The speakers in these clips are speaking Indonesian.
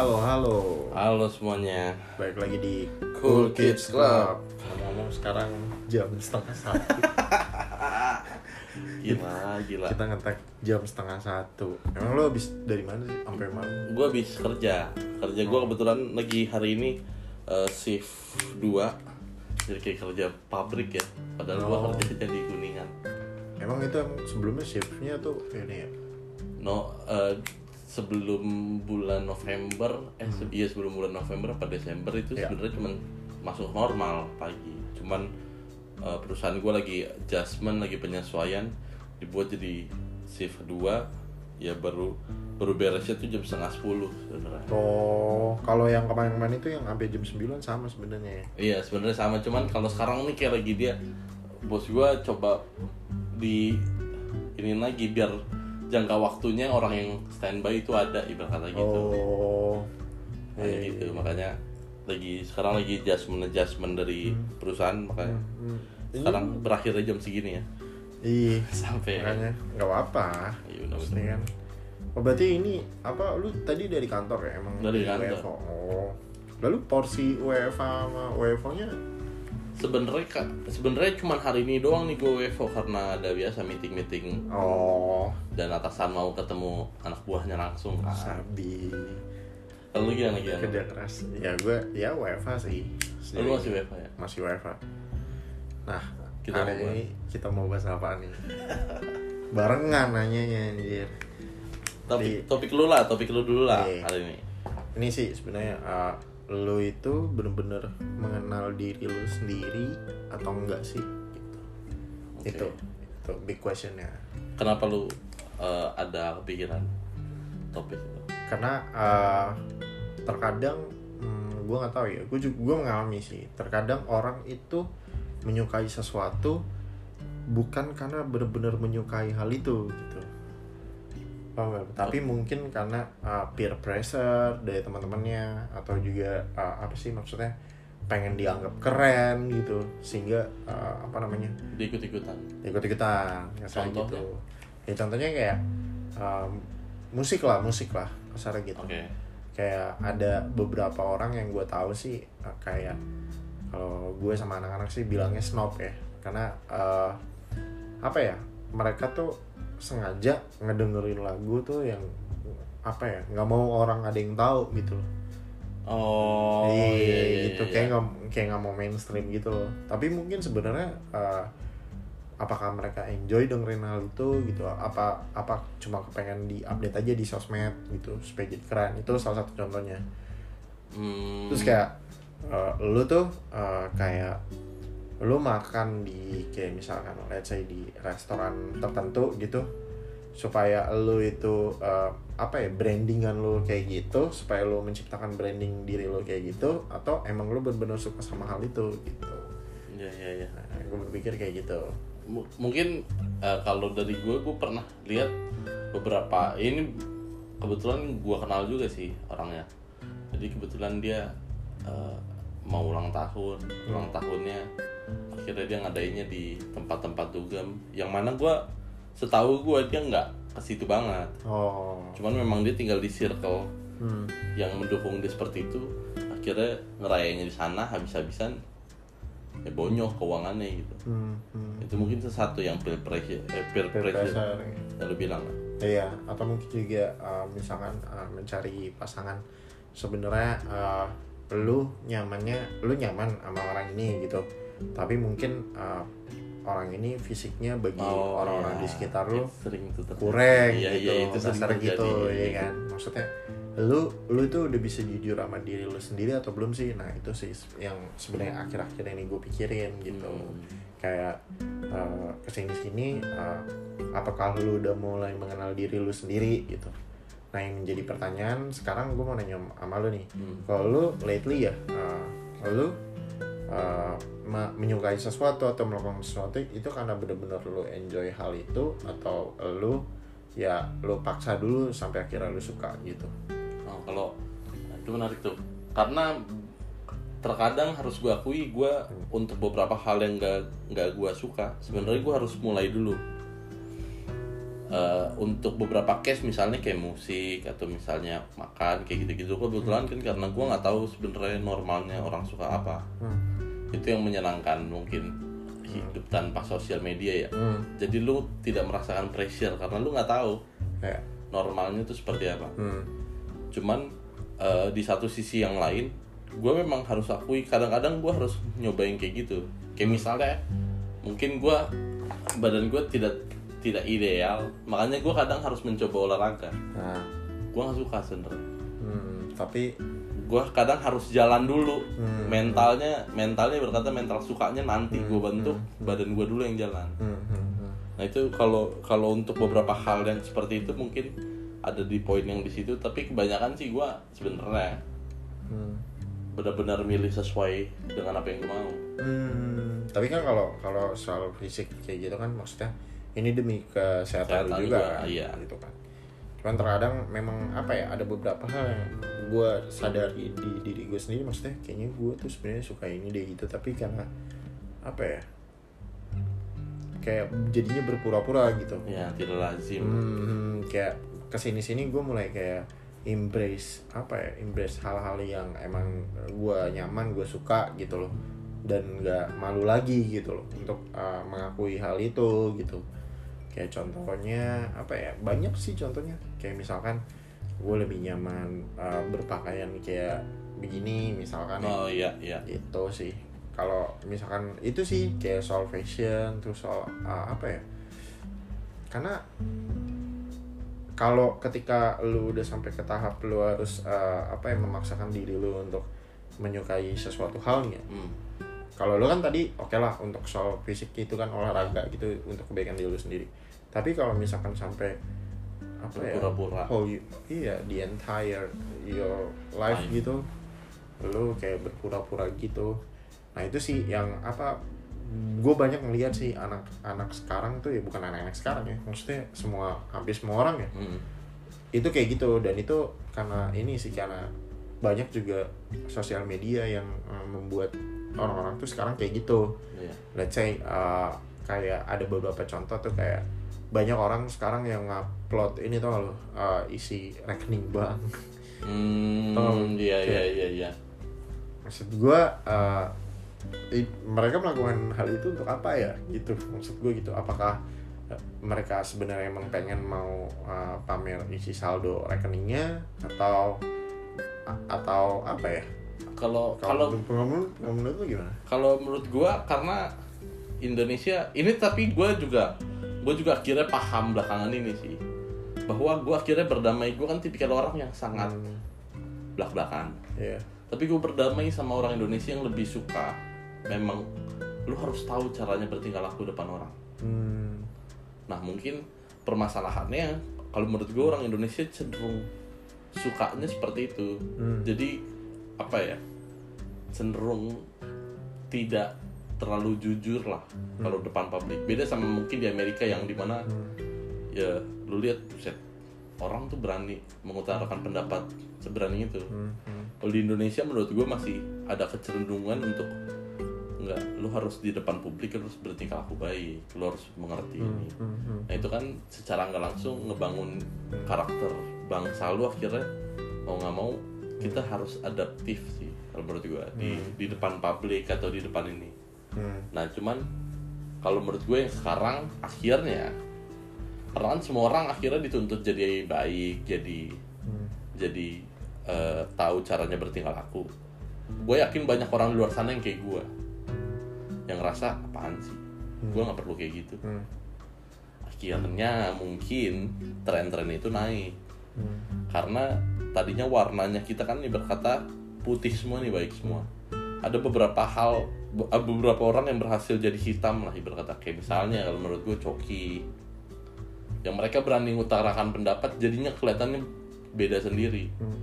Halo, halo. Halo semuanya. Baik lagi di Cool Kids Club. Ngomong-ngomong sekarang jam setengah satu. Gila, gila. Kita ngetek jam setengah satu. Emang lo habis dari mana sih? Sampai malam? Gue habis kerja. Kerja gue kebetulan lagi hari ini eh, shift 2 Jadi kayak kerja pabrik ya. Padahal gue Oh. kerjanya di Kuningan. Emang itu sebelumnya shiftnya tuh ini ya? No, eh, sebelum bulan November, eh se- iya sebelum bulan November apa Desember itu Ya. sebenarnya cuman masuk normal pagi. Cuman eh, perusahaan gue lagi adjustment, lagi penyesuaian, dibuat jadi shift 2 ya baru baru beresnya tuh jam setengah sepuluh sebenarnya. Oh, kalau yang kemarin-kemarin itu yang sampai jam 9 sama sebenarnya ya. Iya sebenarnya sama cuman kalau sekarang nih kayak lagi dia bos gua coba di ini lagi biar jangka waktunya orang yang standby itu ada ibarat kata gitu. Oh. Kayak gitu makanya lagi sekarang lagi adjustment adjustment dari perusahaan makanya Hmm. sekarang berakhirnya jam segini ya Iya. sampai Makanya nggak apa-apa. Iya, benar-benar. Maksudnya kan. Oh berarti ini apa lu tadi dari kantor ya emang Dari di kantor. Oh. Lalu porsi WFA sama WFO-nya sebenarnya kak sebenarnya cuma hari ini doang nih gue WFO karena ada biasa meeting meeting oh dan atasan mau ketemu anak buahnya langsung kan. sabi Lalu gimana gimana? kerja keras. Ya gue ya WFA sih. Lu masih WFH ya? Masih WFA. Nah, Kita hari mau ini kita mau bahas apa nih? Barengan nanyanya anjir. Topik, topik lu lah, topik lu dulu lah Iya. hari ini. Ini sih sebenarnya uh, lu itu bener-bener mengenal diri lu sendiri atau enggak sih? Gitu. Oke. Itu itu big questionnya. Kenapa lu uh, ada kepikiran topik itu? Karena uh, terkadang hmm, gue nggak tahu ya, gue juga gue mengalami sih. Terkadang orang itu menyukai sesuatu bukan karena bener-bener menyukai hal itu gitu. Nggak? Tapi mungkin karena uh, peer pressure dari teman-temannya atau juga uh, apa sih maksudnya pengen dianggap keren gitu sehingga uh, apa namanya Diikut-ikutan. ikut-ikutan Contohnya? gitu ya contohnya kayak um, musik lah musik lah kasarnya gitu Oke. kayak ada beberapa orang yang gue tahu sih uh, kayak kalau gue sama anak-anak sih bilangnya snob ya karena uh, apa ya mereka tuh sengaja ngedengerin lagu tuh yang apa ya nggak mau orang ada yang tahu gitu loh. Oh, iya, iya, iya, gitu. iya. kayak nggak kayak nggak mau mainstream gitu loh. Tapi mungkin sebenarnya uh, apakah mereka enjoy dengerin hal itu gitu? Apa apa cuma kepengen di update aja di sosmed gitu supaya jadi keren? Itu salah satu contohnya. Hmm, terus kayak uh, lu tuh uh, kayak lu makan di kayak misalkan let's say di restoran tertentu gitu supaya lu itu uh, apa ya brandingan lu kayak gitu supaya lu menciptakan branding diri lu kayak gitu atau emang lu benar-benar suka sama hal itu gitu. Iya, iya, iya. nah, gue berpikir kayak gitu. M- mungkin uh, kalau dari gue gue pernah lihat beberapa ini kebetulan gue kenal juga sih orangnya. Jadi kebetulan dia uh, mau ulang tahun ulang tahunnya akhirnya dia ngadainnya di tempat-tempat dugem yang mana gue setahu gue dia nggak ke situ banget oh cuman memang dia tinggal di circle hmm. yang mendukung dia seperti itu akhirnya ngerayanya di sana habis-habisan ya bonyok keuangannya gitu Hmm. Hmm. itu mungkin sesuatu yang peer pressure eh, peer Peer pressure pressure, yang lu bilang kan? Iya, atau mungkin juga uh, misalkan uh, mencari pasangan sebenarnya uh, lu nyamannya lu nyaman sama orang ini gitu. Tapi mungkin uh, orang ini fisiknya bagi orang-orang iya. di sekitar lu Itu sering itu kurang iya, gitu. iya, itu sering gitu ya kan. Maksudnya lu lu tuh udah bisa jujur sama diri lu sendiri atau belum sih? Nah, itu sih yang sebenarnya akhir-akhir ini gue pikirin gitu Hmm. kayak uh, ke sini sini uh, apakah lu udah mulai mengenal diri lu sendiri gitu nah yang menjadi pertanyaan sekarang gue mau nanya sama lu nih Hmm. kalau lu lately ya uh, lu uh, me- menyukai sesuatu atau melakukan sesuatu itu karena bener-bener lu enjoy hal itu atau lu ya lu paksa dulu sampai akhirnya lu suka gitu. Nah, kalau itu menarik tuh. Karena terkadang harus gue akui gue untuk beberapa hal yang gak nggak gue suka sebenarnya gue harus mulai dulu eh, untuk beberapa case misalnya kayak musik atau misalnya makan kayak gitu-gitu kebetulan kan karena gue nggak tahu sebenarnya normalnya orang suka apa Hmm. itu yang menyenangkan mungkin hidup tanpa sosial media ya Hmm. jadi lu tidak merasakan pressure karena lu nggak tahu Kayak, normalnya itu seperti apa hmm. cuman eh, di satu sisi yang lain gue memang harus akui kadang-kadang gue harus nyobain kayak gitu kayak misalnya mungkin gue badan gue tidak tidak ideal makanya gue kadang harus mencoba olahraga Nah, gue nggak suka sebenernya hmm. tapi gue kadang harus jalan dulu Hmm. mentalnya mentalnya berkata mental sukanya nanti gue bentuk badan gue dulu yang jalan hmm, hmm, hmm. Nah itu kalau kalau untuk beberapa hal yang seperti itu mungkin ada di poin yang di situ, tapi kebanyakan sih gua sebenarnya Hmm. benar-benar milih sesuai dengan apa yang gue mau. Hmm, tapi kan kalau kalau soal fisik kayak gitu kan maksudnya ini demi kesehatan lu Kesehatan juga, juga, kan, iya. gitu kan. Cuman terkadang memang apa ya ada beberapa hal yang gue sadari di diri gue sendiri maksudnya kayaknya gue tuh sebenarnya suka ini deh gitu tapi karena apa ya kayak jadinya berpura-pura gitu. Ya tidak lazim. Hmm, kayak ke sini sini gue mulai kayak embrace apa ya embrace hal-hal yang emang gue nyaman gue suka gitu loh dan nggak malu lagi gitu loh untuk uh, mengakui hal itu gitu kayak contohnya apa ya banyak sih contohnya kayak misalkan gue lebih nyaman uh, berpakaian kayak begini misalkan ya Oh iya iya. itu sih kalau misalkan itu sih kayak soal fashion terus soal uh, apa ya karena kalau ketika lu udah sampai ke tahap lu harus uh, apa ya memaksakan diri lu untuk menyukai sesuatu hal nih ya Hmm. Kalau lu kan tadi oke lah untuk soal fisik itu kan olahraga gitu untuk kebaikan diri lu sendiri tapi kalau misalkan sampai apa ya Berpura-pura. oh iya the entire your life Life. gitu lu kayak berpura-pura gitu nah itu sih yang apa gue banyak ngeliat sih anak-anak sekarang tuh ya bukan anak-anak sekarang ya maksudnya semua hampir semua orang ya Hmm. itu kayak gitu dan itu karena ini sih karena banyak juga sosial media yang uh, membuat orang-orang tuh sekarang kayak gitu. Iya. let's say uh, kayak ada beberapa contoh tuh kayak banyak orang sekarang yang ngupload ini tuh lo uh, isi rekening bank. Hmm, Oh, iya iya iya iya. maksud gua uh, i- mereka melakukan hal itu untuk apa ya gitu? Maksud gue gitu apakah uh, mereka sebenarnya emang pengen mau uh, pamer isi saldo rekeningnya atau atau apa ya Kalau kalau kalau menurut kalau menurut lu gimana? kalau menurut gua karena Indonesia ini tapi gua juga gue juga akhirnya paham belakangan ini sih. Bahwa gua akhirnya berdamai gue kan tipikal orang yang sangat Hmm, belak belakan Iya. tapi gue berdamai sama orang Indonesia yang lebih suka memang lu harus tahu caranya bertingkah laku depan orang. Hmm, nah mungkin permasalahannya kalau menurut gue orang Indonesia cenderung sukanya seperti itu. Hmm. jadi apa ya cenderung tidak terlalu jujur lah kalau depan publik. Beda sama mungkin di Amerika yang di mana ya lu lihat buset orang tuh berani mengutarakan pendapat seberani itu. Hmm, hmm. kalau di Indonesia menurut gue masih ada kecenderungan untuk nggak lu harus di depan publik lu harus bertingkah laku baik lu harus mengerti ini. Hmm, hmm. nah itu kan secara nggak langsung ngebangun karakter bangsa lu akhirnya mau nggak mau kita harus adaptif sih kalau menurut gue di di depan publik atau di depan ini Hmm. nah cuman kalau menurut gue yang sekarang akhirnya kan semua orang akhirnya dituntut jadi baik jadi Hmm. jadi eh, tahu caranya bertingkah laku gue yakin banyak orang di luar sana yang kayak gue yang ngerasa apaan sih gue nggak perlu kayak gitu Hmm. akhirnya mungkin tren-tren itu naik Hmm. karena tadinya warnanya kita kan nih berkata putih semua nih baik semua ada beberapa hal be- beberapa orang yang berhasil jadi hitam lah ibarat kata kayak misalnya kalau menurut gue coki yang mereka berani mengutarakan pendapat jadinya kelihatannya beda sendiri Hmm.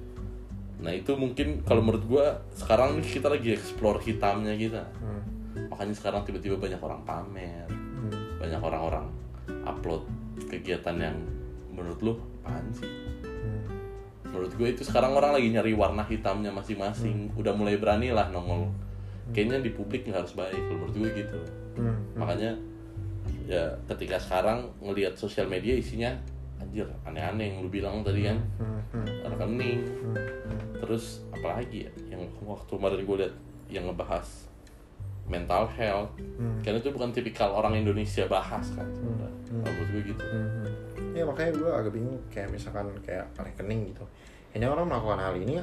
nah itu mungkin kalau menurut gue sekarang nih kita lagi explore hitamnya kita Hmm. makanya sekarang tiba-tiba banyak orang pamer Hmm. banyak orang-orang upload kegiatan yang menurut lu apaan sih Hmm. Menurut gue itu sekarang orang lagi nyari warna hitamnya masing-masing udah mulai berani lah nongol kayaknya di publik nggak harus baik menurut gue gitu Hmm. makanya ya ketika sekarang ngelihat sosial media isinya anjir aneh-aneh yang lu bilang tadi kan Hmm, hmm, rekening hmm. terus apalagi ya yang waktu kemarin gue lihat yang ngebahas mental health Hmm. karena itu bukan tipikal orang Indonesia bahas kan sebenarnya Hmm. Menurut gue gitu. Ya makanya gue agak bingung kayak misalkan kayak rekening gitu. Ini orang melakukan hal ini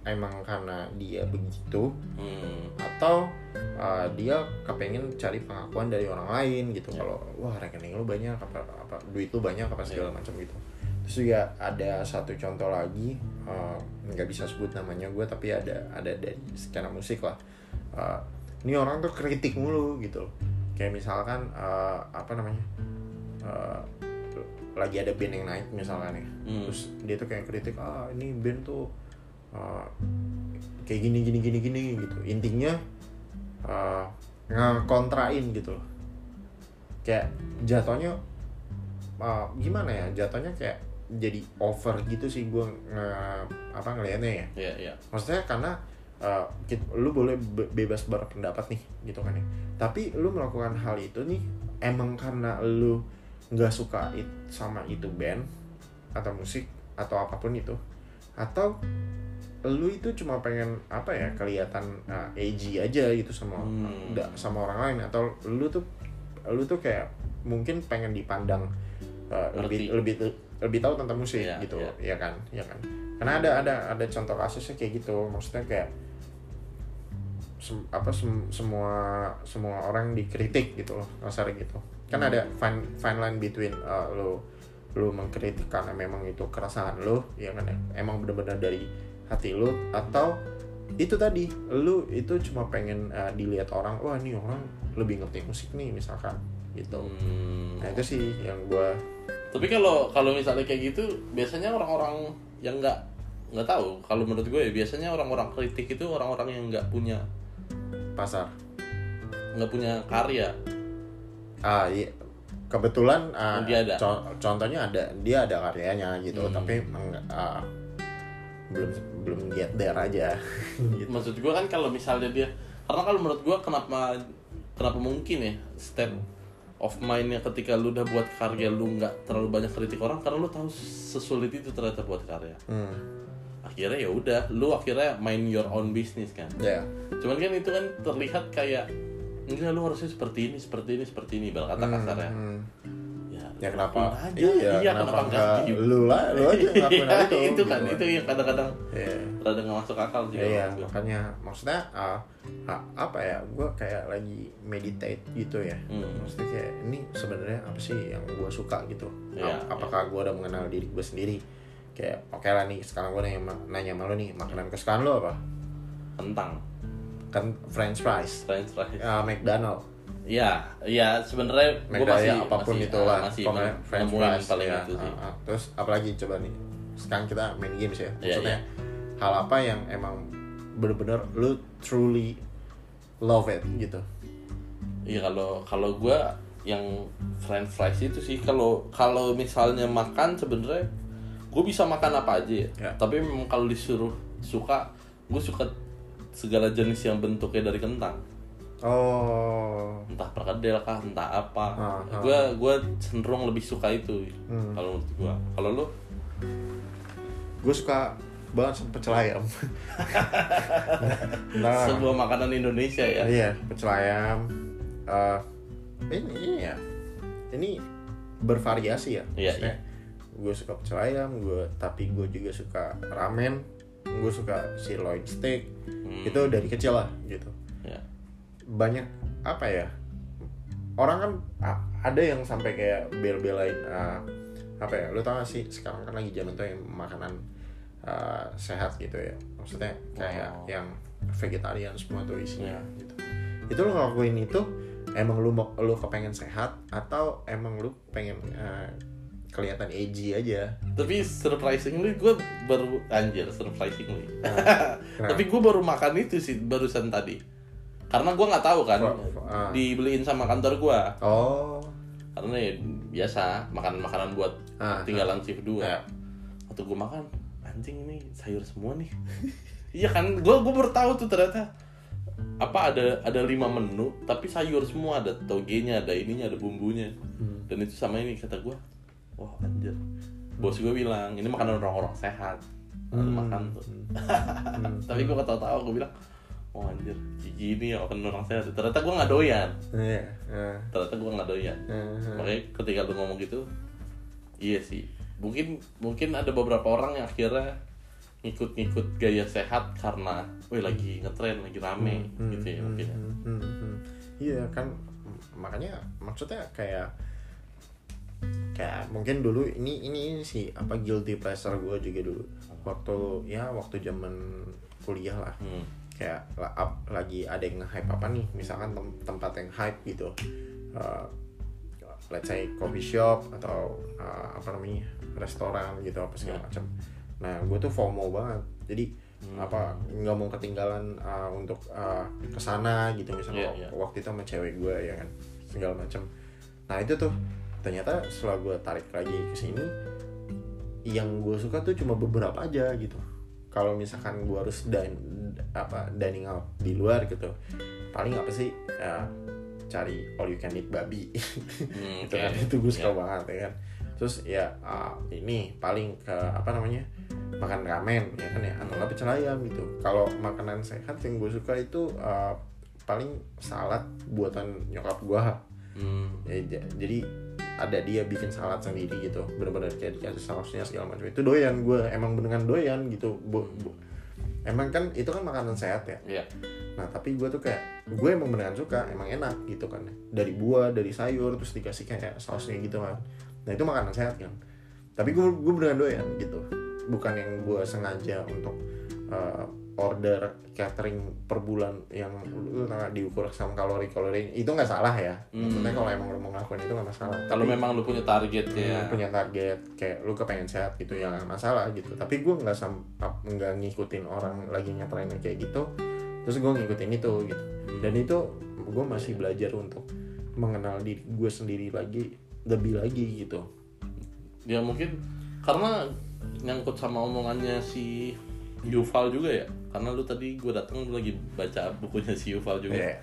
emang karena dia begitu hmm. atau uh, dia kepengen cari pengakuan dari orang lain gitu. Ya. Kalau wah rekening lu banyak apa apa duit lu banyak apa segala Ya. macam gitu. Terus juga ada satu contoh lagi uh, nggak bisa sebut namanya gue tapi ada ada dari skena musik lah. Uh, ini orang tuh kritik mulu gitu. Kayak misalkan uh, apa namanya? uh, lagi ada band yang naik misalkan ya. Hmm. terus dia tuh kayak kritik ah ini band tuh uh, kayak gini gini gini gini gitu. Intinya uh, ngekontrain gitu loh. Kayak jatuhnya uh, gimana ya? Jatuhnya kayak jadi over gitu sih gue nge apa ngelihatnya ya. Ya ya maksudnya karena uh, kit- lu boleh be- bebas berpendapat nih gitu kan ya. Tapi lu melakukan hal itu nih emang karena lu nggak suka it, sama itu band atau musik atau apa pun itu. Atau lu itu cuma pengen apa ya kelihatan uh, edgy aja gitu sama Hmm. sama orang lain. Atau lu tuh lu tuh kayak mungkin pengen dipandang uh, lebih lebih lebih tahu tentang musik Iya, gitu. iya. ya kan? Ya kan? Karena ada ada ada contoh kasusnya kayak gitu. Maksudnya kayak sem- apa sem- semua semua orang dikritik gitu loh kasar gitu kan ada fine fine line between uh, lo lo mengkritik karena memang itu keresahan lo ya kan? Emang benar-benar dari hati lo atau itu tadi lu itu cuma pengen uh, dilihat orang wah ini orang lebih ngerti musik nih misalkan gitu. Hmm. nah itu sih yang gua tapi kalau kalau misalnya kayak gitu biasanya orang-orang yang nggak nggak tahu. Kalau menurut gue ya biasanya orang-orang kritik itu orang-orang yang nggak punya pasar. Nggak punya karya ah iya kebetulan ah, Dia ada. co- contohnya ada dia ada karyanya gitu Hmm. tapi ah, belum belum get there aja gitu. maksud gue kan kalau misalnya dia karena kalau menurut gue kenapa kenapa mungkin ya state of mindnya ketika lu udah buat karya lu nggak terlalu banyak kritik orang karena lu tahu sesulit itu ternyata buat karya hmm. akhirnya ya udah lu akhirnya main your own business kan ya cuman kan itu kan terlihat kayak enggak lu harusnya seperti ini seperti ini seperti ini bal kata kasarnya Hmm. ya, ya kenapa aja. iya, iya kenapa, kenapa enggak lu lah lu aja ngelakuin Iya, hal itu itu kan gitu. itu yang kadang-kadang Iya. rada nggak masuk akal juga Iya, menurut gua. makanya maksudnya ah, apa ya? Gue kayak lagi meditate gitu ya. Hmm. Maksudnya kayak ini sebenarnya apa sih yang gue suka gitu? Iya, Ap- apakah gue udah mengenal diri gue sendiri? Kayak oke lah nih sekarang gue nanya, nanya sama lo nih makanan kesukaan lo apa? tentang Kan French fries, French fries uh, McDonald, Iya, iya sebenarnya gue masih ya apa pun masih, itulah, ah, masih pokoknya French fries paling ya. itu sih. ah, ah. Terus apalagi coba nih? Sekarang kita main games ya. Iya, Maksudnya hal apa yang emang bener-bener lu truly love it gitu? Iya kalau kalau gue yang French fries itu sih kalau kalau misalnya makan sebenarnya gue bisa makan apa aja ya. Ya. Tapi memang kalau disuruh suka gue suka segala jenis yang bentuknya dari kentang. Oh, Entah perkedel kah, entah apa. Ah, ah. Gue gue cenderung lebih suka itu Hmm. kalau menurut gue. Kalau lu gue suka banget sama pecel ayam. nah, sebuah makanan Indonesia ya. iya pecel ayam. Eh, ini, ini ya, ini bervariasi ya. Iya, Maksudnya, Gue suka pecel ayam, gue tapi gue juga suka ramen, gue suka sirloin steak. Hmm. Itu dari kecil lah gitu. Ya. Banyak apa ya? Orang kan ada yang sampai kayak bel-belain eh, apa ya? Lu tau gak sih sekarang kan lagi zaman tuh yang makanan eh, sehat gitu ya. Maksudnya kayak Oh. yang vegetarian semua tuh isinya Iya. gitu. Itu lu ngelakuin itu emang lu mau lu kepengen sehat atau emang lu pengen eh, kelihatan edgy aja? Tapi surprisingly gue baru anjir surprisingly. Nah, Tapi gue baru makan itu sih barusan tadi. Karena gue nggak tahu kan ah. dibeliin sama kantor gue. Oh, Karena ya biasa makanan-makanan buat Ah, tinggalan shift 2 Ya. Waktu gue makan anjing ini sayur semua nih. iya kan gue gue baru tahu tuh ternyata apa ada ada lima menu tapi sayur semua ada togenya ada ininya ada bumbunya Hmm. dan itu sama ini kata gue wah anjir bos gue bilang ini makanan orang-orang sehat Harus Hmm. makan tuh tapi gue ketawa-tawa gue bilang oh anjir gini ya makanan orang sehat ternyata gue nggak doyan Iya. eh, ternyata gue nggak doyan eh. makanya ketika lu ngomong gitu iya sih mungkin mungkin ada beberapa orang yang akhirnya ngikut-ngikut gaya sehat karena wih lagi ngetren lagi rame Hmm, gitu ya hmm, mungkin ya. hmm, hmm, hmm. Iya kan makanya maksudnya kayak kayak mungkin dulu ini ini, ini sih apa guilty pleasure gue juga dulu waktu ya waktu zaman kuliah lah Hmm. kayak up- lagi ada yang nge-hype apa nih misalkan tem- tempat yang hype gitu Uh, let's say coffee shop atau uh, apa namanya restoran gitu apa segala Ya. macam nah gue tuh FOMO banget jadi Hmm. apa nggak mau ketinggalan uh, untuk uh, ke sana gitu misalnya Iya, iya. waktu itu sama cewek gue ya kan segala macam nah itu tuh ternyata setelah gue tarik lagi ke sini yang gue suka tuh cuma beberapa aja gitu. Kalau misalkan gue harus dan apa dining out di luar gitu paling apa sih? Uh, cari all you can eat babi. Hmm, itu oke. kan itu gue suka Ya. banget ya kan. Terus ya uh, ini paling ke apa namanya makan ramen ya kan ya. Atau nggak pecel ayam gitu. Kalau makanan sehat yang gue suka itu uh, paling salad buatan nyokap gue Hmm. ya, jadi ada dia bikin salad sendiri gitu bener-bener kayak dikasih sausnya segala macam itu doyan gue emang beneran doyan gitu Bu- bu- emang kan itu kan makanan sehat ya Iya. Nah tapi gue tuh kayak gue emang beneran suka, emang enak gitu kan. Dari buah, dari sayur, terus dikasih kayak sausnya gitu kan. Nah itu makanan sehat kan. Tapi gue gue beneran doyan gitu. Bukan yang gue sengaja untuk uh, order catering per bulan yang lu nggak, diukur sama kalori kalori itu nggak salah ya. Maksudnya kalau emang lu mau ngelakuin itu nggak masalah. Kalau memang lu punya target ya. punya target kayak lu kepengen sehat gitu ya nggak masalah gitu tapi gue nggak sam nggak ngikutin orang lagi ngetrennya kayak gitu terus gue ngikutin itu gitu dan itu gue masih belajar untuk mengenal diri gue sendiri lagi lebih lagi gitu Ya mungkin karena nyangkut sama omongannya si Yuval juga ya. Karena lu tadi gue datang lu lagi baca bukunya si Yuval juga. Iya.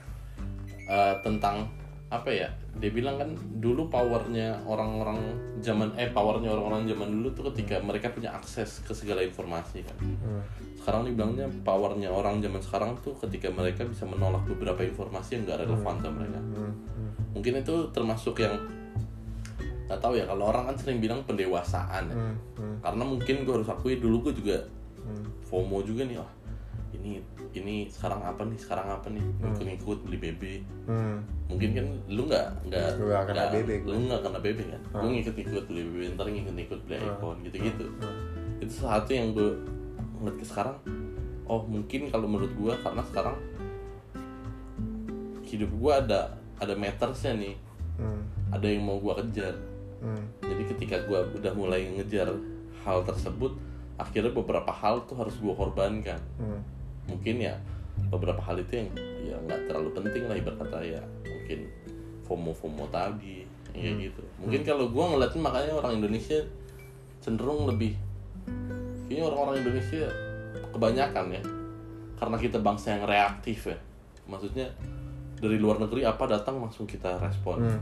Eh, tentang apa ya dia bilang kan dulu powernya orang-orang zaman eh powernya orang-orang zaman dulu tuh ketika mereka punya akses ke segala informasi kan Hmm. sekarang dibilangnya powernya orang zaman sekarang tuh ketika mereka bisa menolak beberapa informasi yang gak relevan sama mereka Hmm. Hmm. mungkin itu termasuk yang nggak tahu ya kalau orang kan sering bilang pendewasaan ya. Hmm. Hmm. karena mungkin gue harus akui dulu gue juga Hmm. FOMO juga nih wah ini ini sekarang apa nih sekarang apa nih ngikut-ngikut beli BB Hmm. mungkin kan lu nggak nggak Lu nggak kena BB, lu nggak kena BB kan Hmm. gue ngikut-ngikut beli BB ntar ngikut-ngikut beli iPhone gitu-gitu Hmm. itu satu yang gue ngeliat ke sekarang oh mungkin kalau menurut gue karena sekarang hidup gue ada ada metersnya nih Hmm. ada yang mau gue kejar Hmm. jadi ketika gue udah mulai ngejar hal tersebut akhirnya beberapa hal tuh harus gue korbankan Hmm. Mungkin ya beberapa hal itu yang ya nggak terlalu penting lah ibarat kata ya mungkin FOMO FOMO tadi kayak gitu. Mungkin kalau gue ngeliatin makanya orang Indonesia cenderung lebih kayaknya orang-orang Indonesia kebanyakan ya karena kita bangsa yang reaktif ya. Maksudnya dari luar negeri apa datang langsung kita respon. Hmm.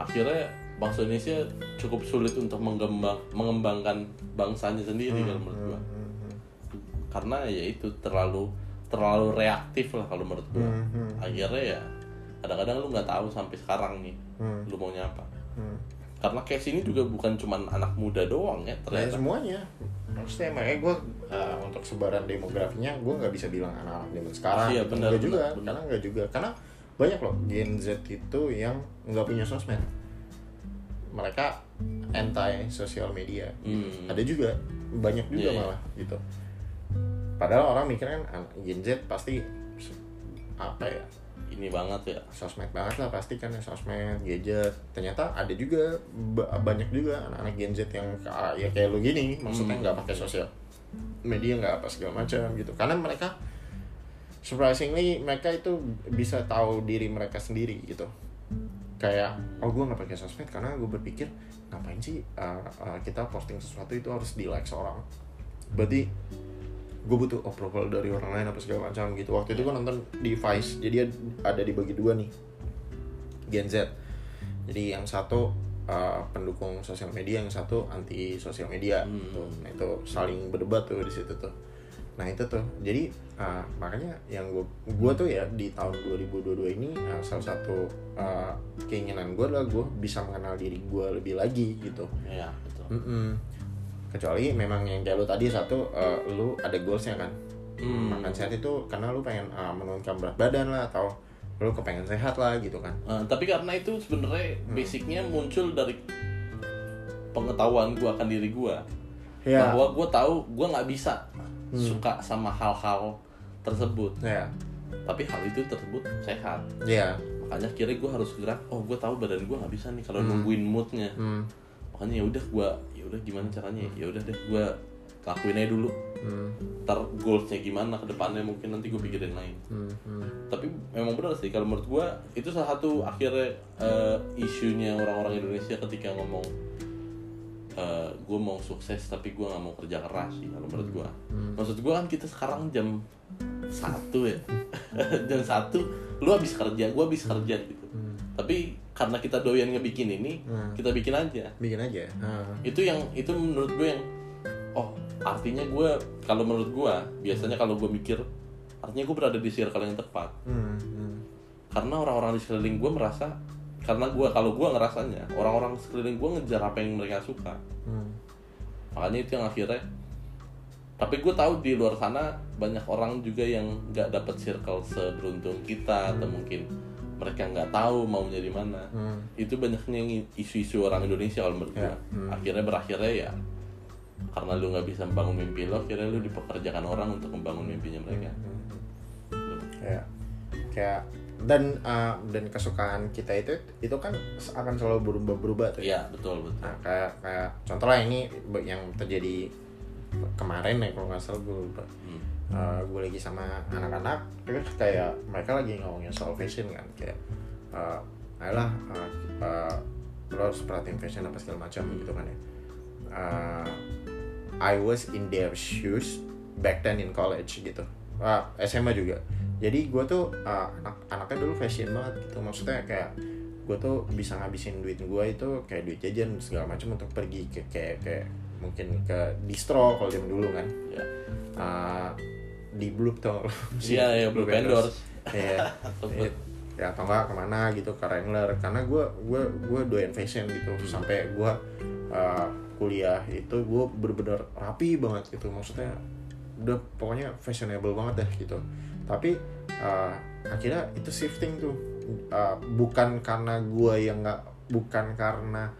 akhirnya bangsa Indonesia cukup sulit untuk mengembang mengembangkan bangsanya sendiri kalau menurut gua. Hmm. Karena ya itu terlalu terlalu reaktif lah kalau menurut gua Hmm. Hmm. akhirnya ya kadang-kadang lu nggak tahu sampai sekarang nih Hmm. lu maunya apa Hmm. karena case ini juga bukan cuman anak muda doang ya Ya, ternyata semuanya maksudnya makanya gue untuk sebaran demografinya gue nggak bisa bilang anak-anak zaman sekarang Iya, gitu. benar, Nggak juga benar, benar. karena nggak juga karena banyak loh Gen Z itu yang nggak punya sosmed mereka anti sosial media Hmm. ada juga banyak juga Iya, iya. malah gitu padahal orang mikir kan anak Gen Z pasti apa ya? Ini banget ya. Sosmed banget lah pasti kan ya sosmed gadget. Ternyata ada juga ba- banyak juga anak-anak Gen Z yang ya kayak lu gini. Maksudnya Hmm. nggak pakai sosial media nggak apa segala macam gitu. Karena mereka surprisingly mereka itu bisa tahu diri mereka sendiri gitu. Kayak oh gue nggak pakai sosmed karena gue berpikir ngapain sih uh, uh, kita posting sesuatu itu harus di like seorang? Berarti gue butuh approval dari orang lain apa segala macam gitu. Waktu itu gue nonton di Vice jadi ada dibagi dua nih. Gen Z. Jadi yang satu uh, pendukung sosial media yang satu anti sosial media. Hmm. gitu. nah itu saling berdebat tuh di situ tuh. Nah itu tuh. Jadi uh, makanya yang gue gue tuh ya di tahun 2022 ini uh, salah satu uh, keinginan gue adalah gue bisa mengenal diri gue lebih lagi gitu. Iya, betul. Kecuali memang yang kayak lu tadi satu uh, lu ada goalsnya kan Hmm. makan sehat itu karena lu pengen uh, menurunkan berat badan lah atau lu kepengen sehat lah gitu kan Eh, tapi karena itu sebenarnya Hmm. basicnya muncul dari pengetahuan gua akan diri gua ya bahwa gua tahu gua nggak bisa Hmm. suka sama hal-hal tersebut ya tapi hal itu tersebut sehat ya makanya kira gue harus gerak oh gue tahu badan gue nggak bisa nih kalau Hmm. nungguin moodnya hmm. Makanya ya udah gue ya udah gimana caranya ya udah deh gue lakuin aja dulu Hmm. ntar goalsnya gimana ke depannya mungkin nanti gue pikirin lain Hmm. Hmm. tapi memang benar sih kalau menurut gue itu salah satu akhirnya eh, isunya orang-orang Indonesia ketika ngomong gue mau sukses tapi gue nggak mau kerja keras sih kalau menurut gue Hmm. maksud gue kan kita sekarang jam satu ya jam satu lu habis kerja gue habis kerja gitu Hmm. tapi karena kita doyan ngebikin ini Hmm. kita bikin aja bikin aja Ah. itu yang itu menurut gue yang oh artinya gue kalau menurut gue biasanya kalau gue mikir artinya gue berada di circle yang tepat Hmm. Hmm. karena orang-orang di sekeliling gue merasa karena gue kalau gue ngerasanya orang-orang sekeliling gue ngejar apa yang mereka suka Hmm. makanya itu yang akhirnya tapi gue tahu di luar sana banyak orang juga yang nggak dapet circle seberuntung kita atau mungkin mereka nggak tahu maunya di mana Hmm. itu banyaknya isu-isu orang Indonesia kalau menurut Ya, gue hmm. akhirnya berakhirnya ya karena lu nggak bisa membangun mimpi lo akhirnya lu dipekerjakan orang untuk membangun mimpinya mereka ya kayak dan uh, dan kesukaan kita itu itu kan akan selalu berubah berubah tuh iya betul betul Nah, kayak kayak contoh lah ini yang terjadi kemarin ya kalau nggak salah gue lupa. Hmm. Uh, gue lagi sama anak-anak terus kayak mereka lagi ngomongin soal fashion kan kayak uh, ayolah uh, uh, lo harus perhatiin fashion apa segala macam gitu kan ya. Uh, I was in their shoes back then in college gitu. Uh, SMA juga. Jadi gue tuh uh, anak anaknya dulu fashion banget gitu. Maksudnya kayak gue tuh bisa ngabisin duit gue itu kayak duit jajan segala macam untuk pergi ke kayak kayak mungkin ke distro kalau zaman dulu kan. Ya uh, di Blue tuh iya iya Blue Vendors Iya. Sempet. ya atau enggak ke mana gitu ke Wrangler. Karena gue gue gue doyan fashion gitu. Sampai gue uh, kuliah itu gue bener-bener rapi banget gitu. Maksudnya udah pokoknya fashionable banget deh gitu. Tapi uh, akhirnya itu shifting tuh. Uh, bukan karena gue yang nggak bukan karena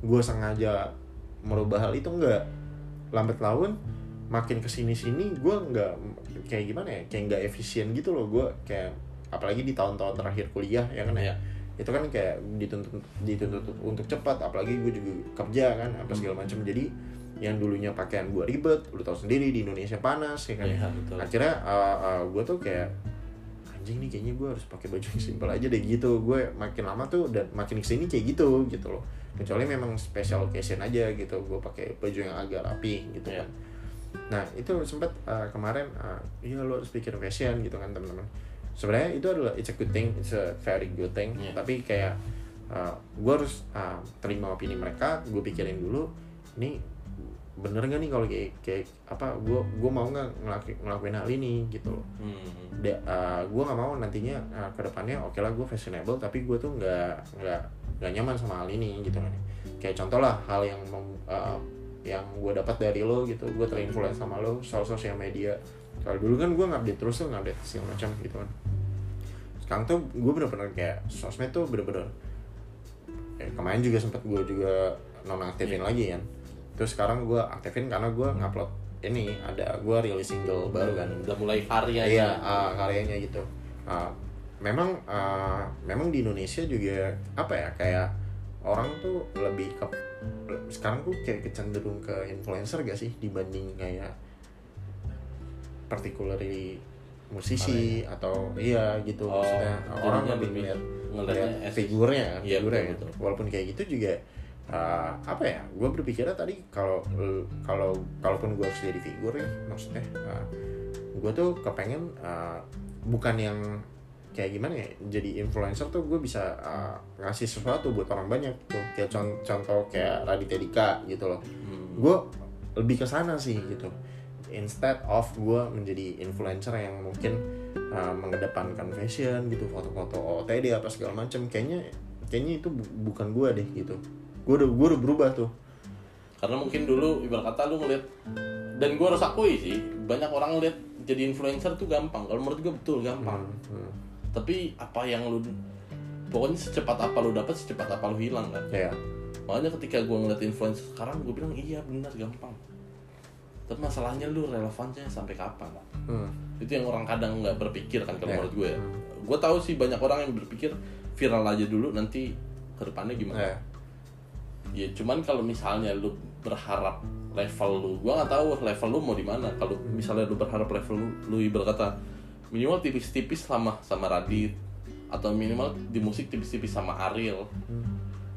gue sengaja merubah hal itu enggak. Lambat laun makin ke sini sini gue nggak kayak gimana ya kayak nggak efisien gitu loh. Gue kayak apalagi di tahun-tahun terakhir kuliah ya kan ya. Iya. itu kan kayak dituntut dituntut untuk cepat apalagi gue juga kerja kan apa segala macam. Jadi yang dulunya pakaian gue ribet lu tahu sendiri di Indonesia panas ya kan. Iya, betul. akhirnya gue tuh kayak anjing nih kayaknya gue harus pakai baju yang simpel aja deh gitu. Gue makin lama tuh dan makin ke sini kayak gitu gitu loh. Kecuali memang special occasion aja gitu gue pakai baju yang agak rapi gitu Iya. kan nah itu sempat uh, kemarin uh, iya lo harus pikir fashion gitu kan teman-teman. Sebenarnya itu adalah it's a good thing it's a very good thing. Iya. tapi kayak uh, gue harus uh, terima opini mereka gue pikirin dulu ini bener gak nih kalau kayak kayak apa gue gue mau nggak ngelakuin, ngelakuin hal ini? Gitu loh. Hmm. gue nggak mau nantinya uh, ke depannya oke lah gue fashionable tapi gue tuh nggak nggak nggak nyaman sama hal ini gitu kan. Kayak contoh lah hal yang mem- uh, yang gue dapat dari lo gitu gue terinfluence sama lo soal sosial media. Kalau dulu kan gue ngupdate terus tuh ngupdate segala macam gitu kan. Sekarang tuh gue bener-bener kayak sosmed tuh bener-bener eh, kemarin juga sempat gue juga nonaktifin lagi kan. Terus sekarang gue aktifin karena gue ngupload ini ada gue rilis single baru kan. Udah mulai karya iya uh, karyanya gitu. Uh, memang uh, memang di Indonesia juga apa ya kayak orang tuh lebih ke sekarang tuh kayak kecenderung ke influencer gak sih dibanding kayak particularly musisi atau iya gitu. Oh, maksudnya orang lebih ngeliat as- figurnya Iya, figurnya betul, gitu. betul. walaupun kayak gitu juga uh, apa ya gue berpikirnya tadi kalau kalau kalaupun gue harus jadi figur ya maksudnya uh, gue tuh kepengen uh, bukan yang kayak gimana ya jadi influencer tuh gue bisa uh, ngasih sesuatu buat orang banyak tuh. Kayak contoh, contoh kayak Raditya Dika gitu loh. Hmm. gue lebih ke sana sih gitu. Instead of gue menjadi influencer yang mungkin uh, mengedepankan fashion gitu foto-foto OTD apa segala macam kayaknya kayaknya itu bu- bukan gue deh gitu. Gue udah gue udah berubah tuh. Karena mungkin dulu ibarat kata lu ngeliat dan gue harus akui sih banyak orang ngeliat jadi influencer tuh gampang. Kalau menurut gue betul gampang. Hmm, tapi apa yang lu pokoknya secepat apa lu dapat secepat apa lu hilang kan? Ya makanya ketika gue ngeliat influencer sekarang gue bilang iya benar gampang. Tapi masalahnya lu relevannya sampai kapan? Hmm, itu yang orang kadang nggak berpikir kan kalau Iya. menurut gue ya. Gue tahu sih banyak orang yang berpikir viral aja dulu nanti ke depannya gimana? Ya ya cuman kalau misalnya lu berharap level lu gua nggak tahu level lu mau di mana. Kalau misalnya lu berharap level lu lu ibarat kata minimal tipis-tipis sama sama Radit. Atau minimal di musik tipis-tipis sama Ariel.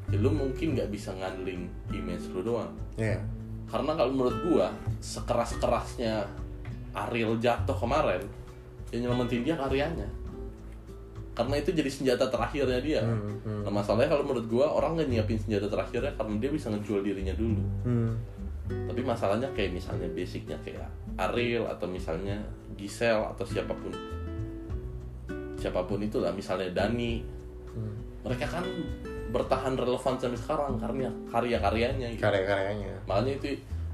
Ya lu mungkin nggak bisa ngandelin image lu doang. Ya karena kalau menurut gua sekeras-kerasnya Ariel jatuh kemarin yang nyelamatin dia karyanya. Karena itu jadi senjata terakhirnya dia. Hmm, hmm. nah masalahnya kalau menurut gua orang nggak nyiapin senjata terakhirnya karena dia bisa ngejual dirinya dulu. Hmm, tapi masalahnya kayak misalnya basicnya kayak Ariel atau misalnya Giselle atau siapa pun siapa pun itulah misalnya Dani hmm. mereka kan bertahan relevan sampai sekarang karena karya-karyanya gitu. karya-karyanya makanya itu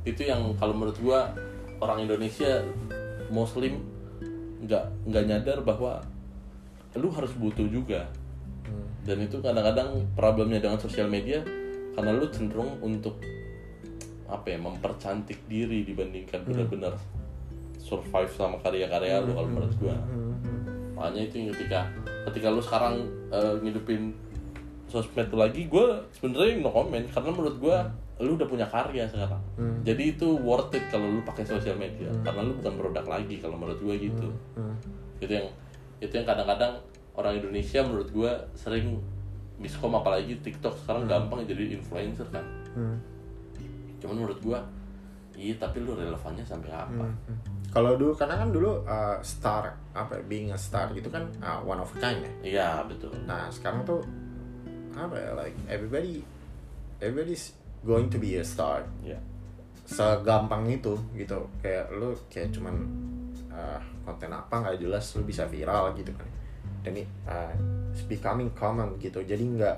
itu yang kalau menurut gua orang Indonesia Muslim nggak nggak nyadar bahwa lu harus butuh juga Hmm. dan itu kadang-kadang problemnya dengan sosial media karena lu cenderung untuk apa ya mempercantik diri dibandingkan benar-benar survive sama karya-karya lu kalau menurut gua Hmm, hmm. makanya itu yang ketika ketika lu sekarang eh, ngidupin sosmed lu lagi gue sebenarnya no comment karena menurut gue lu udah punya karya sekarang Hmm. jadi itu worth it kalau lu pakai sosial media karena lu bukan produk lagi kalau menurut gue gitu Hmm. itu yang itu yang kadang-kadang orang Indonesia menurut gue sering miskom apalagi TikTok sekarang gampang jadi influencer kan Hmm. Cuman menurut gue iya tapi lu relevannya sampai apa Hmm. Kalau dulu karena kan dulu uh, star apa ya, being a star itu kan uh, one of a kind ya. iya betul Nah sekarang tuh apa ya like everybody everybody's going to be a star. ya Segampang itu gitu kayak lu kayak cuman uh, konten apa nggak jelas lu bisa viral gitu kan. Dan ini uh, it's becoming common gitu. Jadi nggak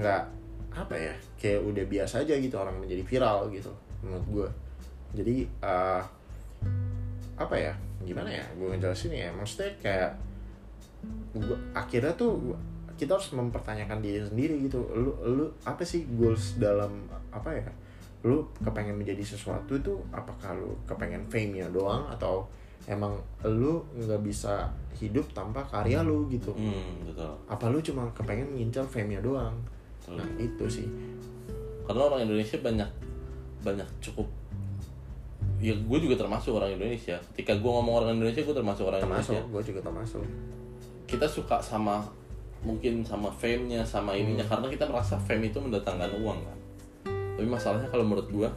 nggak apa ya kayak udah biasa aja gitu orang menjadi viral gitu menurut gue. Jadi uh, apa ya gimana ya gue ngejelasin ya maksudnya kayak gua, akhirnya tuh gua- kita harus mempertanyakan diri sendiri gitu. Lu lu apa sih goals dalam apa ya lu kepengen menjadi sesuatu itu apakah lu kepengen fame nya doang atau emang lu nggak bisa hidup tanpa karya lu gitu? Hmm betul. Apa lu cuma kepengen ngincar fame nya doang Betul. nah itu sih. Karena orang Indonesia banyak banyak cukup ya gue juga termasuk orang Indonesia. Ketika gue ngomong orang Indonesia gue termasuk orang termasuk Indonesia gue juga termasuk. Kita suka sama mungkin sama fame-nya sama ininya. Karena kita merasa fame itu mendatangkan uang kan. Tapi masalahnya kalau menurut gue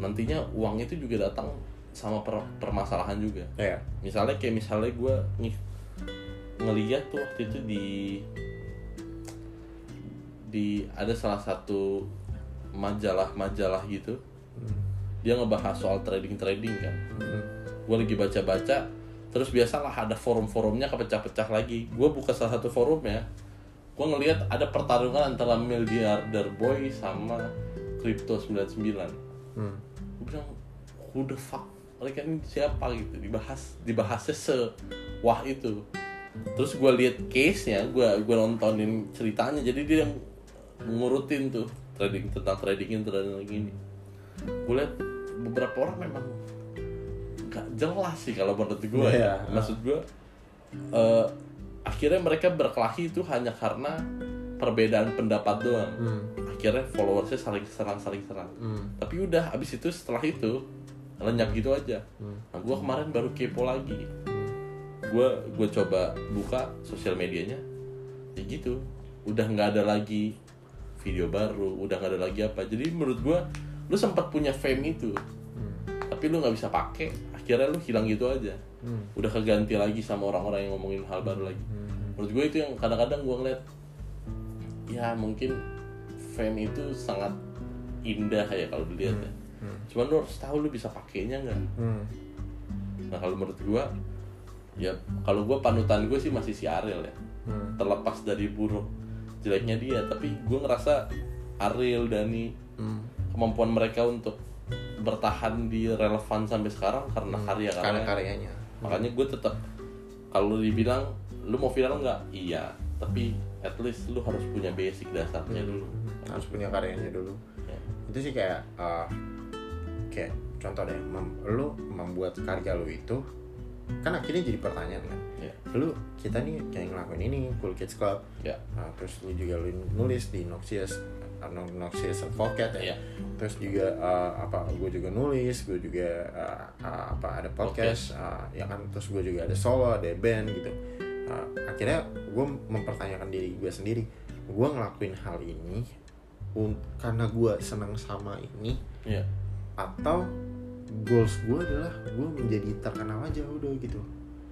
nantinya uang itu juga datang sama per- permasalahan juga. Ya misalnya kayak misalnya gue nih ngeliat tuh waktu itu di di ada salah satu majalah-majalah gitu. Dia ngebahas soal trading trading kan. Hmm. gue lagi baca-baca terus biasalah ada forum-forumnya kepecah-pecah lagi. Gue buka salah satu forumnya gue ngelihat ada pertarungan antara miliarder boy sama crypto 99 Hmm. gue bilang who the fuck? Mereka ini siapa? Gitu. Dibahas dibahasnya se wah itu. Terus gue lihat case nya gue gue nontonin ceritanya. Jadi dia yang ngurutin tuh trading tentang trading trading gini gue lihat beberapa orang memang nggak jelas sih kalau menurut gue Iya. ya maksud gue eh, akhirnya mereka berkelahi itu hanya karena perbedaan pendapat doang. Hmm. akhirnya followersnya saling serang saling serang. Hmm. tapi udah abis itu setelah itu lenyap gitu aja. Hmm. nah gue kemarin baru kepo lagi. Gue gue coba buka sosial medianya. Ya gitu. Udah nggak ada lagi video baru udah nggak ada lagi apa jadi menurut gue lu sempat punya fame itu Hmm. tapi lu nggak bisa pakai akhirnya lu hilang gitu aja Hmm. udah keganti lagi sama orang-orang yang ngomongin hal baru lagi Hmm. menurut gue itu yang kadang-kadang gue ngeliat ya mungkin fame itu sangat indah ya kalau dilihat ya Hmm. cuman lu harus tahu lu bisa pakainya nggak Hmm. nah kalau menurut gue ya kalau gue panutan gue sih masih si Ariel ya Hmm. terlepas dari buruk jeleknya dia tapi gue ngerasa Ariel Dani Hmm. kemampuan mereka untuk bertahan di relevan sampai sekarang karena karya Hmm. karena karya karyanya. Makanya gue tetap kalau dibilang lu mau viral nggak? Iya. Tapi at least lu harus punya basic dasarnya dulu. Harus punya karyanya dulu. Ya. itu sih kayak uh, kayak contoh deh mem- lu membuat karya lu itu kan akhirnya jadi pertanyaan kan. Ya. lu kita nih kayak ngelakuin ini Cool Kids Club. Ya. Nah, terus lu juga lu nulis di Noxious uh, No- Noxious Advocate ya. Iya. terus juga uh, apa gue juga nulis gue juga uh, uh, apa ada podcast uh, ya kan. Terus gue juga ada solo ada band gitu. Uh, akhirnya gue mempertanyakan diri gue sendiri gue ngelakuin hal ini karena gue senang sama ini ya atau goals gue adalah gue menjadi terkenal aja udah gitu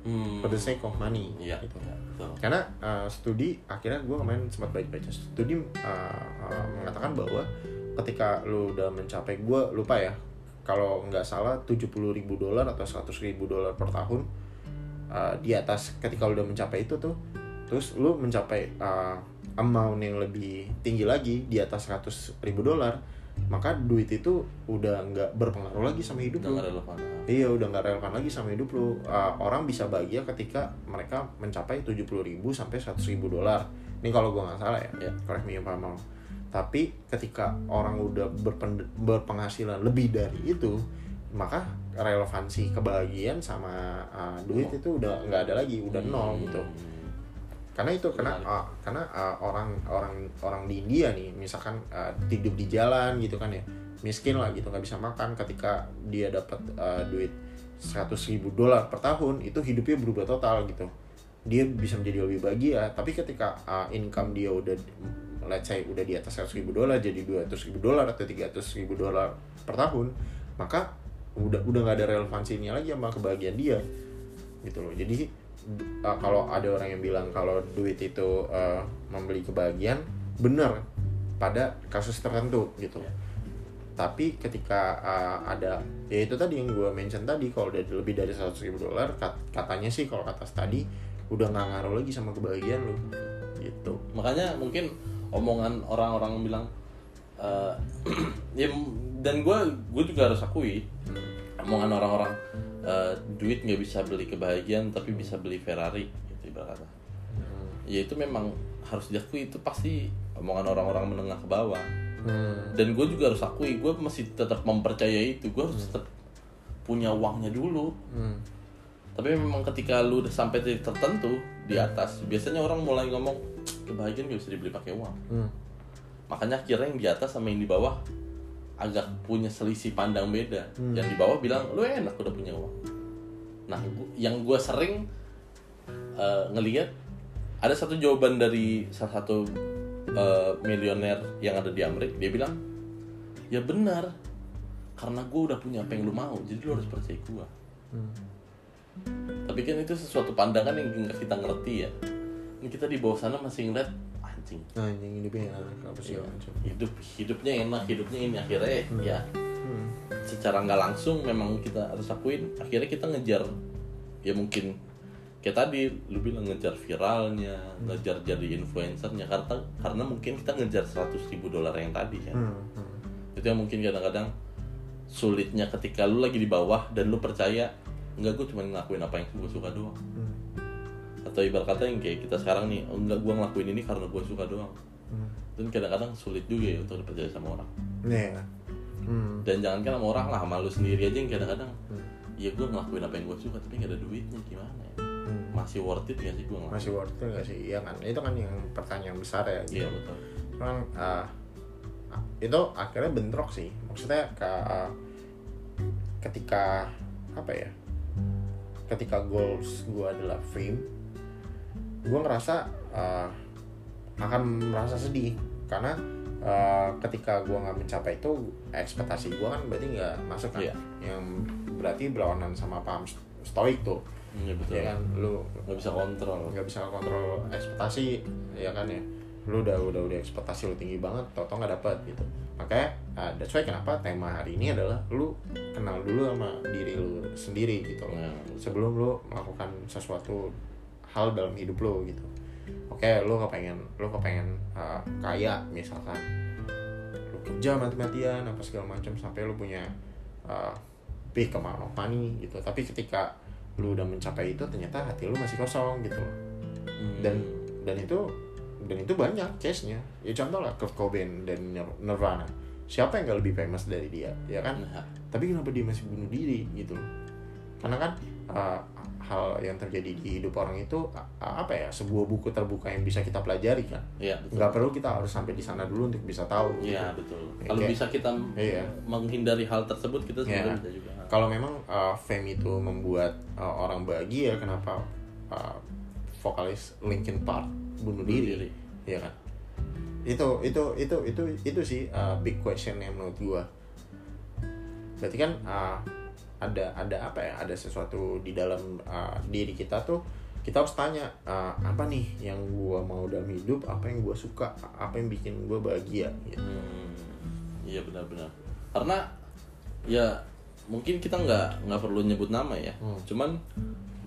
hmm. for the sake of money Iya. gitu Ya, betul. karena uh, studi akhirnya gue kemarin sempat baca-baca studi uh, uh, mengatakan bahwa ketika lu udah mencapai gue lupa ya kalau nggak salah 70.000 ribu dolar atau 100.000 ribu dolar per tahun uh, di atas ketika lu udah mencapai itu tuh terus lu mencapai uh, amount yang lebih tinggi lagi di atas 100.000 ribu dolar maka duit itu udah nggak berpengaruh lagi sama hidup udah lu relevan Iya udah nggak relevan lagi sama hidup lu. Uh, orang bisa bahagia ketika mereka mencapai 70.000 sampai 100.000 dolar. Ini kalau gua nggak salah ya. Ya. Correct me if I'm wrong. Tapi ketika orang udah berpen- berpenghasilan lebih dari itu, maka relevansi kebahagiaan sama uh, duit itu udah nggak ada lagi, udah nol gitu. Karena itu Menarik. uh, karena uh, orang orang orang di India nih, misalkan uh, hidup di jalan gitu kan ya, miskin lah gitu nggak bisa makan. Ketika dia dapat uh, duit 100.000 ribu dolar per tahun, itu hidupnya berubah total gitu. Dia bisa menjadi lebih bahagia. Tapi ketika uh, income dia udah let's say udah di atas 100.000 ribu dolar jadi 200.000 ribu dolar atau 300.000 ribu dolar per tahun, maka udah udah nggak ada relevansinya lagi sama kebahagiaan dia gitu loh. Jadi uh, kalau ada orang yang bilang kalau duit itu uh, membeli kebahagiaan benar pada kasus tertentu gitu. Ya. tapi ketika uh, ada ya itu tadi yang gue mention tadi kalau udah lebih dari 100 ribu dolar kat- katanya sih kalau kata tadi udah nggak ngaruh lagi sama kebahagiaan lu gitu. Makanya mungkin omongan orang-orang bilang eh, ya dan gue gue juga harus akui omongan orang-orang eh, duit nggak bisa beli kebahagiaan tapi bisa beli Ferrari gitu ibaratnya. Ya itu memang harus diakui itu pasti omongan orang-orang menengah ke bawah. Hmm. dan gue juga harus akui gue masih tetap mempercayai itu gue harus tetap punya uangnya dulu. Hmm. tapi memang ketika lu udah sampai titik tertentu di atas biasanya orang mulai ngomong kebahagiaan gak bisa dibeli pakai uang. Hmm. makanya akhirnya yang di atas sama yang di bawah agak punya selisih pandang beda. Yang di bawah bilang lu enak udah punya uang. Nah yang gue sering eh, ngelihat ada satu jawaban dari salah satu eh, milioner yang ada di Amerika dia bilang ya benar karena gue udah punya apa yang lu mau jadi lu harus percaya gue Hmm. tapi kan itu sesuatu pandangan yang nggak kita ngerti ya. Ini kita di bawah sana masih ngeliat anjing nah yang hidupnya enak apa sih macam hidup hidupnya enak hidupnya ini. Akhirnya ya hmm. secara nggak langsung memang kita harus akuin. Akhirnya kita ngejar ya mungkin kayak tadi lu bilang ngejar viralnya ngejar jadi influencernya. Karena karena mungkin kita ngejar 100 ribu dolar yang tadi kan? Hmm. Hmm. itu yang mungkin kadang-kadang sulitnya ketika lu lagi di bawah dan lu percaya enggak gue cuma ngelakuin apa yang gue suka doang. Hmm. Atau ibarat kata yang kayak kita sekarang nih oh, enggak gue ngelakuin ini karena gue suka doang Hmm. dan kadang-kadang sulit juga ya untuk dipercaya sama orang Iya. Hmm. dan jangankan sama orang lah sama lu sendiri aja yang kadang-kadang Hmm. ya gue ngelakuin apa yang gue suka tapi gak ada duitnya gimana ya Hmm. masih worth it gak sih gue ngelakuin masih worth it nggak sih iya kan itu kan yang pertanyaan besar ya gitu. iya betul cuman uh, itu akhirnya bentrok sih maksudnya ke uh, ketika apa ya ketika goals gue adalah fame gue ngerasa uh, akan merasa sedih. Karena eh, ketika gue nggak mencapai itu ekspektasi gue kan berarti nggak masuk kan. Iya. yang berarti berlawanan sama paham stoik tuh. Iya betul. ya kan? Lu Nggak bisa kontrol. nggak bisa kontrol ekspektasi ya kan ya? Lu udah udah udah ekspektasi lu tinggi banget tau tau nggak dapet gitu. Makanya uh, that's why kenapa tema hari ini adalah lu kenal dulu sama diri lu sendiri gitu loh. Nah, sebelum lu melakukan sesuatu hal dalam hidup lu gitu. Oke lu kepengen lu kepengen uh, kaya misalkan. Lu kerja mati-matian apa segala macam sampai lu punya uh, big amount of money gitu. Tapi ketika lu udah mencapai itu ternyata hati lu masih kosong gitu loh. Hmm. dan dan itu dan itu banyak case nya ya contoh lah Kurt Cobain dan Nir- Nirvana. Siapa yang gak lebih famous dari dia ya kan? Nah, tapi kenapa dia masih bunuh diri gitu loh? Karena kan uh, hal yang terjadi di hidup orang itu apa ya sebuah buku terbuka yang bisa kita pelajari kan iya betul. nggak perlu kita harus sampai di sana dulu untuk bisa tahu gitu. Iya betul. Ya, Kalau kayak- bisa kita Iya. menghindari hal tersebut kita Iya. sebenarnya bisa juga. kalau memang uh, fame itu membuat uh, orang bahagia kenapa uh, vokalis Linkin Park bunuh Bunuh diri, diri. ya kan itu itu itu itu itu sih uh, big question yang menurut gua berarti kan uh, ada ada apa ya ada sesuatu di dalam uh, diri kita tuh kita harus tanya uh, apa nih yang gua mau dalam hidup apa yang gua suka apa yang bikin gua bahagia gitu. Hmm, iya benar-benar. Karena ya mungkin kita nggak nggak perlu nyebut nama ya. Hmm. Cuman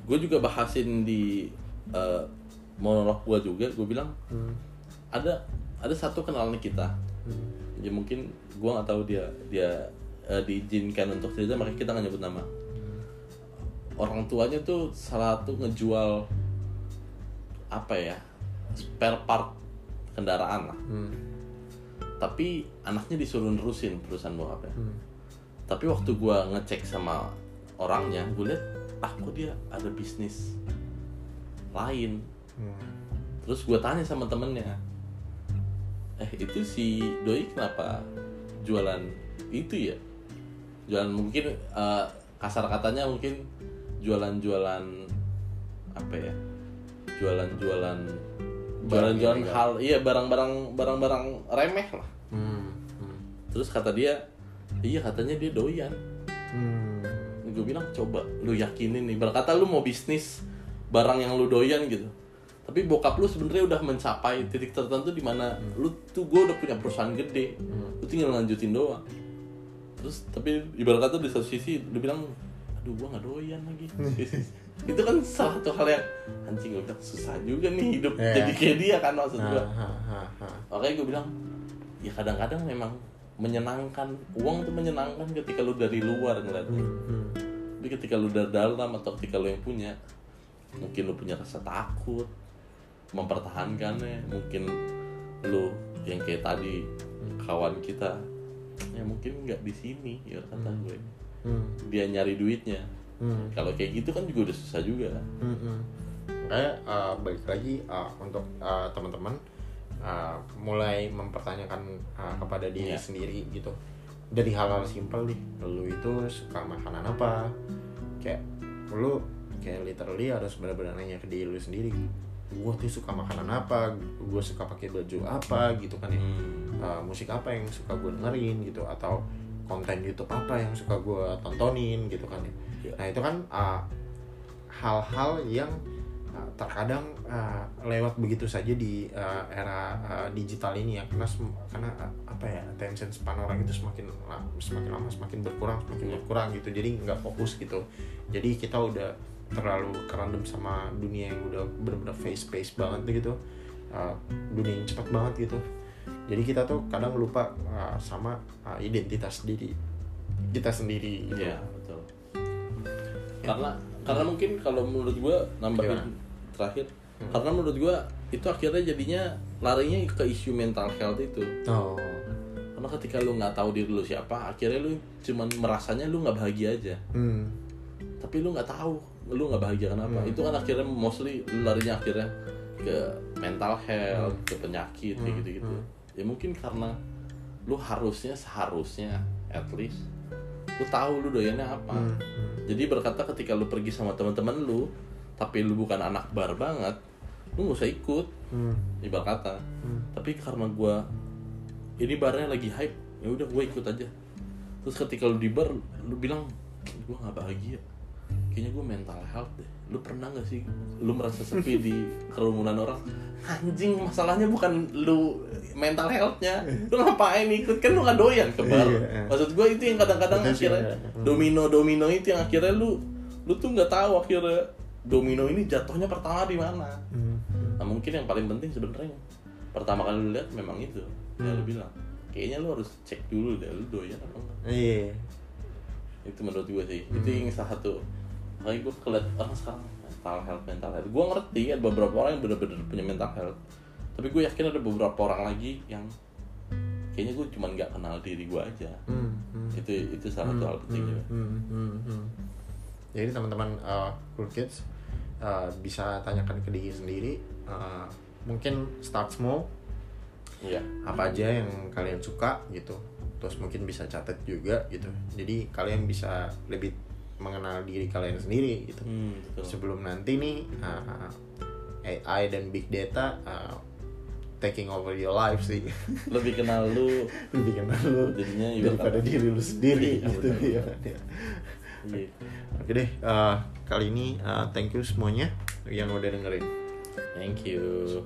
gue juga bahasin di eh, monolog gue juga. Gue bilang Hmm. ada ada satu kenalan kita. Hmm. Ya mungkin gue nggak tahu dia dia eh, diizinkan untuk cerita makanya kita nggak nyebut nama. Orang tuanya tuh salah satu ngejual apa ya spare part kendaraan lah Hmm. tapi anaknya disuruh nerusin perusahaan bokapnya Hmm. tapi waktu gua ngecek sama orangnya gue lihat ah kok dia ada bisnis lain Hmm. terus gua tanya sama temennya eh itu si doi kenapa jualan itu ya jualan mungkin eh, kasar katanya mungkin jualan-jualan apa ya jualan-jualan jualan-jualan hal iya barang-barang barang-barang remeh lah. Hmm. Hmm. terus kata dia iya katanya dia doyan. Hmm. gue bilang coba lu yakinin nih. Berkata lu mau bisnis barang yang lu doyan gitu. Tapi bokap lu sebenarnya udah mencapai titik tertentu di mana lu tuh gue udah punya perusahaan gede. Lu tinggal lanjutin doang terus tapi ibarat kata di satu sisi lu bilang aduh gue nggak doyan lagi. Itu kan salah satu hal yang anjing gue bilang susah juga nih hidup Iya. jadi kayak dia kan maksud gue makanya gue bilang ya kadang-kadang memang menyenangkan uang tuh menyenangkan ketika lu dari luar ngeliatnya. Hmm, hmm. tapi ketika lu dari dalam atau ketika lu yang punya mungkin lu punya rasa takut mempertahankannya mungkin lu yang kayak tadi kawan kita ya mungkin nggak di sini ya kata gue. Hmm, dia nyari duitnya. Hmm. kalau kayak gitu kan juga udah susah juga. Hmm, hmm. Uh, balik lagi uh, untuk uh, teman-teman uh, mulai mempertanyakan uh, kepada diri Iya. sendiri gitu. Dari hal-hal simpel nih lu itu suka makanan apa? Kayak lu kayak literally harus benar-benar nanya ke diri lu sendiri gue tuh suka makanan apa gue suka pakai baju apa gitu kan ya Hmm. uh, musik apa yang suka gue dengerin gitu atau konten YouTube apa yang suka gue tontonin gitu kan ya. Iya. Nah itu kan uh, hal-hal yang uh, terkadang uh, lewat begitu saja di uh, era uh, digital ini ya karena sem- karena uh, apa ya attention span orang itu semakin la- semakin lama semakin berkurang semakin Iya. berkurang gitu jadi nggak fokus gitu jadi kita udah terlalu kerendam sama dunia yang udah bener-bener face pace banget gitu uh, dunia yang cepat banget gitu jadi kita tuh kadang lupa uh, sama uh, identitas diri kita sendiri gitu. Iya betul. Karena karena mungkin kalau menurut gua nambahin Gimana? terakhir, karena menurut gua itu akhirnya jadinya larinya ke isu mental health itu. Oh. Karena ketika lu nggak tahu diri lu siapa, akhirnya lu cuman merasanya lu nggak bahagia aja. Hmm. Tapi lu nggak tahu lu nggak bahagia kenapa. Hmm. Itu kan akhirnya mostly larinya akhirnya ke mental health, ke penyakit kayak Hmm. gitu-gitu. Hmm. Ya mungkin karena lu harusnya seharusnya at least lu tahu lu doyannya apa. Hmm. Hmm. Jadi berkata ketika lu pergi sama teman-teman lu, tapi lu bukan anak bar banget, lu gak usah ikut. Hmm. Ibarat kata. Hmm. Tapi karena gua ini barnya lagi hype ya udah gue ikut aja terus ketika lu di bar lu bilang gue nggak bahagia kayaknya gue mental health deh. Lu pernah gak sih lu merasa sepi di kerumunan orang? Anjing masalahnya bukan lu mental healthnya. Lu ngapain ikut? Kan lu gak doyan ke bar Iya. maksud gue itu yang kadang-kadang akhirnya ya. domino domino itu yang akhirnya lu lu tuh nggak tahu akhirnya domino ini jatuhnya pertama di mana. Hmm. nah mungkin yang paling penting sebenarnya pertama kali lu lihat memang itu ya lu bilang. Kayaknya lu harus cek dulu deh lu doyan apa enggak. Iya. itu menurut gue sih. Itu yang salah satu kayak gue keliat orang sekarang mental health mental health gue ngerti ada beberapa orang yang benar-benar punya mental health tapi gue yakin ada beberapa orang lagi yang kayaknya gue cuma nggak kenal diri gue aja Hmm. Hmm. itu itu salah satu hal penting juga Hmm, hmm, hmm. Jadi teman-teman uh, cool kids uh, bisa tanyakan ke diri sendiri. uh, mungkin start small, iya apa aja yang kalian suka gitu. Terus mungkin bisa catat juga gitu. Jadi kalian bisa lebih mengenal diri kalian sendiri gitu. hmm, betul. Sebelum nanti nih uh, AI dan big data uh, taking over your life sih. lebih kenal lu lebih kenal lu Jadinya daripada diri lu sendiri Iya, gitu ya. iya Oke deh, uh, kali ini uh, thank you semuanya yang udah dengerin. thank you